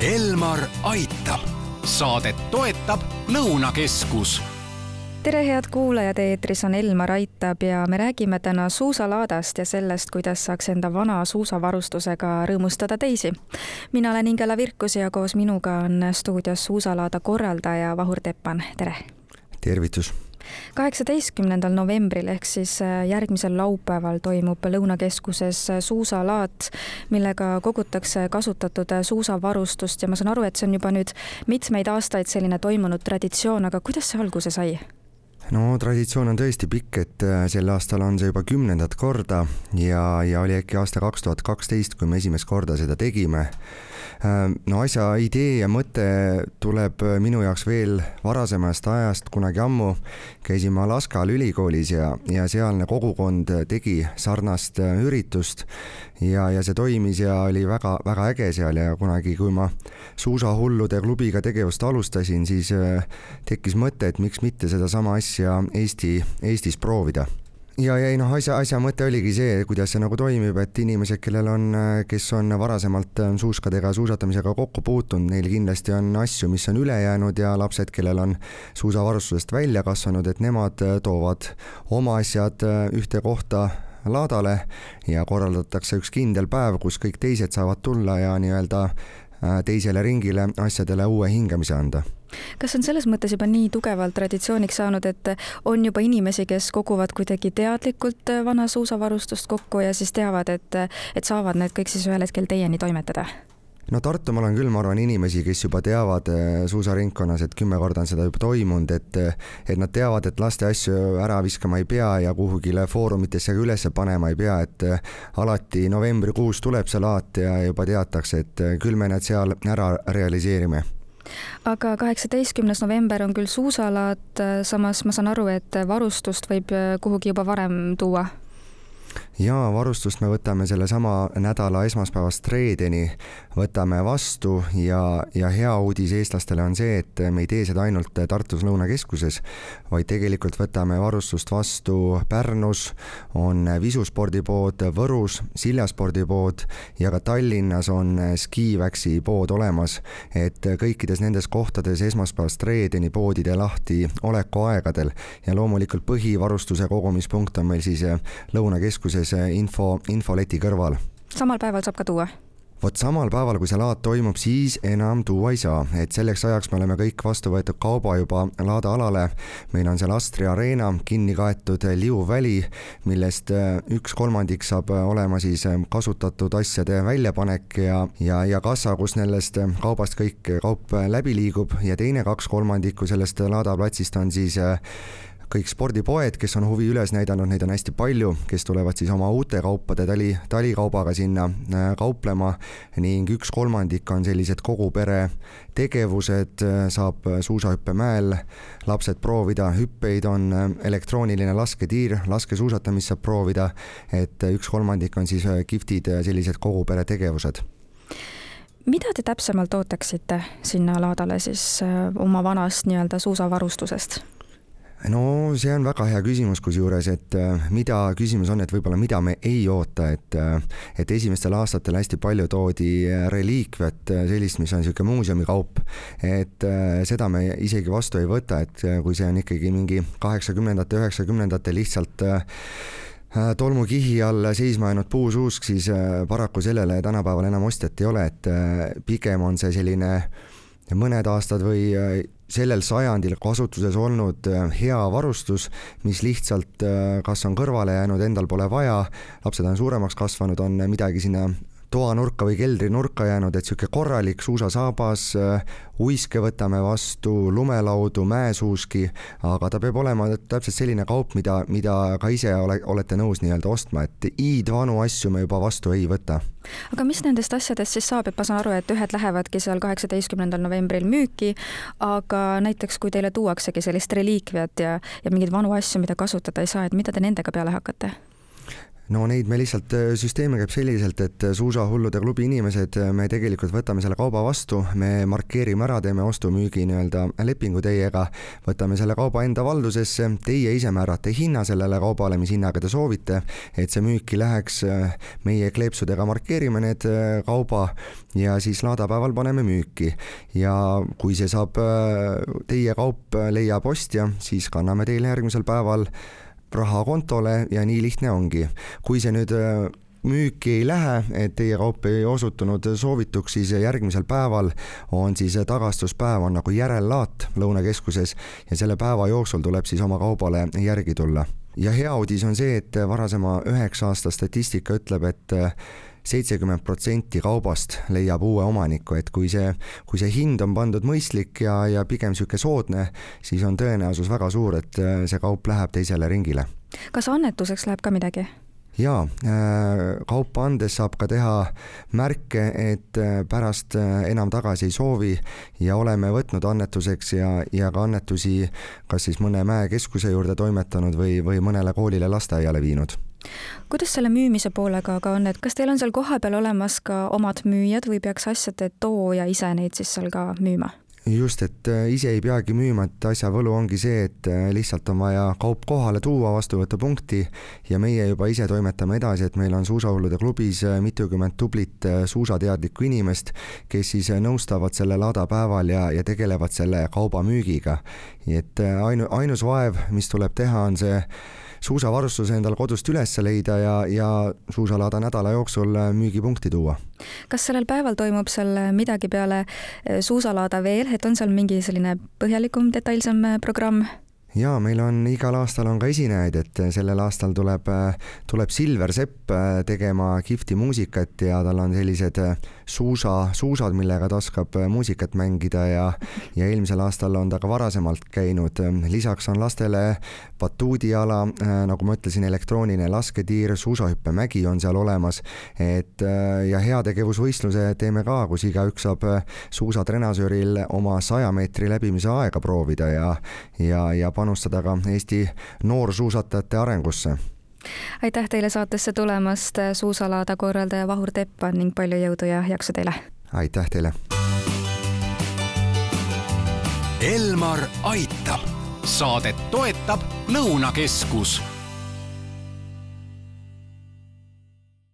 Elmar aitab, saadet toetab Lõunakeskus tere, head kuulajad, eetris on Elmar Aitab ja me räägime täna suusalaadast ja sellest, kuidas saaks enda vana suusavarustusega rõõmustada teisi. mina olen Ingela Virkus ja koos minuga on stuudios suusalaada korraldaja Vahur Teppan, tere! tervitus! Kaheksateistkümnendal novembril ehk siis äh, järgmisel laupäeval toimub Lõunakeskuses äh, suusalaat, millega kogutakse kasutatud äh, suusavarustust ja ma saan aru, et see on juba nüüd mitmeid aastaid selline toimunud traditsioon, aga kuidas see alguse sai? no traditsioon on tõesti pikk, et sel aastal on see juba kümnendat korda ja, ja oli äkki aasta kaks tuhat kaksteist, kui me esimest korda seda tegime no asja idee ja mõte tuleb äh, minu jaoks veel varasemast ajast, kunagi ammu. Käisime Alaskal ülikoolis ja, ja sealne kogukond tegi sarnast äh, üritust. Ja, ja see toimis ja oli väga-väga äge seal ja kunagi, kui ma suusahullude klubiga tegevust alustasin, siis tekkis mõte, et miks mitte sedasama asja Eesti, Eestis proovida ja, ja ei noh, asja, asja mõte oligi see, kuidas see nagu toimib, et inimesed, kellel on, kes on varasemalt äh, suuskadega, suusatamisega kokku puutunud, neil kindlasti on asju, mis on üle jäänud ja lapsed, kellel on suusavarustusest välja kasvanud, et nemad äh, toovad oma asjad äh, ühte kohta laadale ja korraldatakse üks kindel päev, kus kõik teised saavad tulla ja nii-öelda teisele ringile asjadele uue hingamise anda kas on selles mõttes juba nii tugevalt traditsiooniks saanud, et on juba inimesi, kes koguvad kuidagi teadlikult vana suusavarustust kokku ja siis teavad, et, et saavad need kõik siis ühel hetkel teieni toimetada? no Tartumaal on küll, ma arvan, inimesi, kes juba teavad eh, suusaringkonnas, et kümme korda on seda juba toimunud, et et nad teavad, et laste asju ära viskama ei pea ja kuhugile foorumitesse ka üles panema ei pea, et alati novembrikuus tuleb see laat ja juba teatakse, et küll me need seal ära realiseerime aga kaheksateistkümnes november on küll suusalaat, samas ma saan aru, et varustust võib kuhugi juba varem tuua ja varustust me võtame sellesama nädala esmaspäevast reedeni, võtame vastu ja, ja hea uudis eestlastele on see, et me ei tee seda ainult Tartus Lõunakeskuses, vaid tegelikult võtame varustust vastu Pärnus, on visuspordipood Võrus, Siljaspordipood ja ka Tallinnas on Skivaxi pood olemas, et kõikides nendes kohtades esmaspäevast reedeni poodide lahti olekuaegadel ja loomulikult põhivarustuse kogumispunkt on meil siis Lõunakeskuses siis info, infoleti kõrval. samal päeval saab ka tuua? vot samal päeval, kui see laad toimub, siis enam tuua ei saa, et selleks ajaks me oleme kõik vastu võetud kauba juba laadaalale. meil on seal Astri Arena kinni kaetud liuväli, millest äh, üks kolmandik saab äh, olema siis äh, kasutatud asjade väljapanek ja, ja, ja kassa, kus nendest kaubast kõik kaup läbi liigub ja teine kaks kolmandikku sellest laadaplatsist on siis kõik spordipoed, kes on huvi üles näidanud, neid on hästi palju, kes tulevad siis oma uute kaupade tali, talikaubaga sinna äh, kauplema ning üks kolmandik on sellised kogu pere tegevused, äh, saab suusahüppemäel lapsed proovida, hüppeid on äh, elektrooniline lasketiir, laskesuusatamist saab proovida, et üks kolmandik on siis kihvtid sellised kogu pere tegevused mida te täpsemalt ootaksite sinna laadale siis oma vanast nii-öelda suusavarustusest? No see on väga hea küsimus, kusjuures, et äh, mida, küsimus on, et võib-olla mida me ei oota, et äh, et esimestel aastatel hästi palju toodi äh, reliikviat, sellist, mis on niisugune muuseumikaup, et seda me isegi vastu ei võta, et kui see on ikkagi mingi kaheksakümnendate, üheksakümnendate lihtsalt tolmukihi all seisma jäänud puusuusk, siis paraku sellele tänapäeval enam ostjat ei ole, et pigem on see selline mõned aastad või sellel sajandil kasutuses olnud äh, hea varustus, mis lihtsalt äh, kas on kõrvale jäänud, endal pole vaja, lapsed on suuremaks kasvanud, on midagi sinna toanurka või keldrinurka jäänud, et niisugune korralik suusasaabas, äh, uiske võtame vastu, lumelaudu, mäesuuski, aga ta peab olema täpselt selline kaup, mida, mida ka ise ole, olete nõus nii-öelda ostma, et iidvanu asju me juba vastu ei võta. aga mis nendest asjadest siis saab, et ma saan aru, et ühed lähevadki seal kaheksateistkümnendal novembril müüki, aga näiteks kui teile tuuaksegi sellist reliikviat ja, ja mingeid vanu asju, mida kasutada ei saa, et mida te nendega peale hakkate? No neid me lihtsalt, äh, süsteem käib selliselt, et äh, suusahullude klubi inimesed, äh, me tegelikult võtame selle kauba vastu, me markeerime ära, teeme ostu-müügi nii-öelda lepingu teiega, võtame selle kauba enda valdusesse, teie ise määrate hinna sellele kaubale, mis hinnaga te soovite, et see müüki läheks, meie kleepsudega markeerime need kauba ja siis laadapäeval paneme müüki. ja kui see saab, teie kaup leiab ostja, siis kanname teile järgmisel päeval raha kontole ja nii lihtne ongi. kui see nüüd äh, müüki ei lähe, et teie kaup ei osutunud soovituks, siis järgmisel päeval on siis tagastuspäev, on nagu järellaat Lõunakeskuses ja selle päeva jooksul tuleb siis oma kaubale järgi tulla. Ja hea uudis on see, et varasema üheksa aasta statistika ütleb, et seitsekümmend protsenti kaubast leiab uue omaniku, et kui see, kui see hind on pandud mõistlik ja, ja pigem niisugune soodne, siis on tõenäosus väga suur, et äh, see kaup läheb teisele ringile. kas annetuseks läheb ka midagi? Jaa, äh, kaupa andes saab ka teha märke, et äh, pärast enam tagasi ei soovi ja oleme võtnud annetuseks ja, ja ka annetusi kas siis mõne mäekeskuse juurde toimetanud või, või mõnele koolile, lasteaiale viinud kuidas selle müümise poolega aga on, et kas teil on seal kohapeal olemas ka omad müüjad või peaks asjade tooja ise neid siis seal ka müüma? Just, et äh, ise ei peagi müüma, et asja võlu ongi see, et äh, lihtsalt on vaja kaup kohale tuua vastuvõtupunkti ja meie juba ise toimetame edasi, et meil on suusahullude klubis äh, mitukümmend tublit suusateadlikku inimest, kes siis nõustavad sellel laadapäeval ja, ja tegelevad selle kauba müügiga. nii et ainu-, ainus vaev, mis tuleb teha, on see suusavarustuse endale kodust üles leida ja, ja suusalaada nädala jooksul äh, müügipunkti tuua. kas sellel päeval toimub seal midagi peale äh, suusalaada veel, et on seal mingi selline põhjalikum, detailsem äh, programm? jaa, meil on igal aastal on ka esinejaid, et sellel aastal tuleb, tuleb Silver Sepp tegema kihvti muusikat ja tal on sellised suusa, suusad, millega ta oskab muusikat mängida ja ja eelmisel aastal on ta ka varasemalt käinud. lisaks on lastele batuudiala, nagu ma ütlesin, elektrooniline lasketiir, suusahüppemägi on seal olemas, et ja heategevusvõistluse teeme ka, kus igaüks saab suusatrenasööril oma saja meetri läbimise aega proovida ja ja, ja panustada ka Eesti noorsuusatajate arengusse aitäh teile saatesse tulemast, suusalaada korraldaja Vahur Teppan ning palju jõudu ja jaksu teile! aitäh teile! Elmar aitab, saadet toetab Lõunakeskus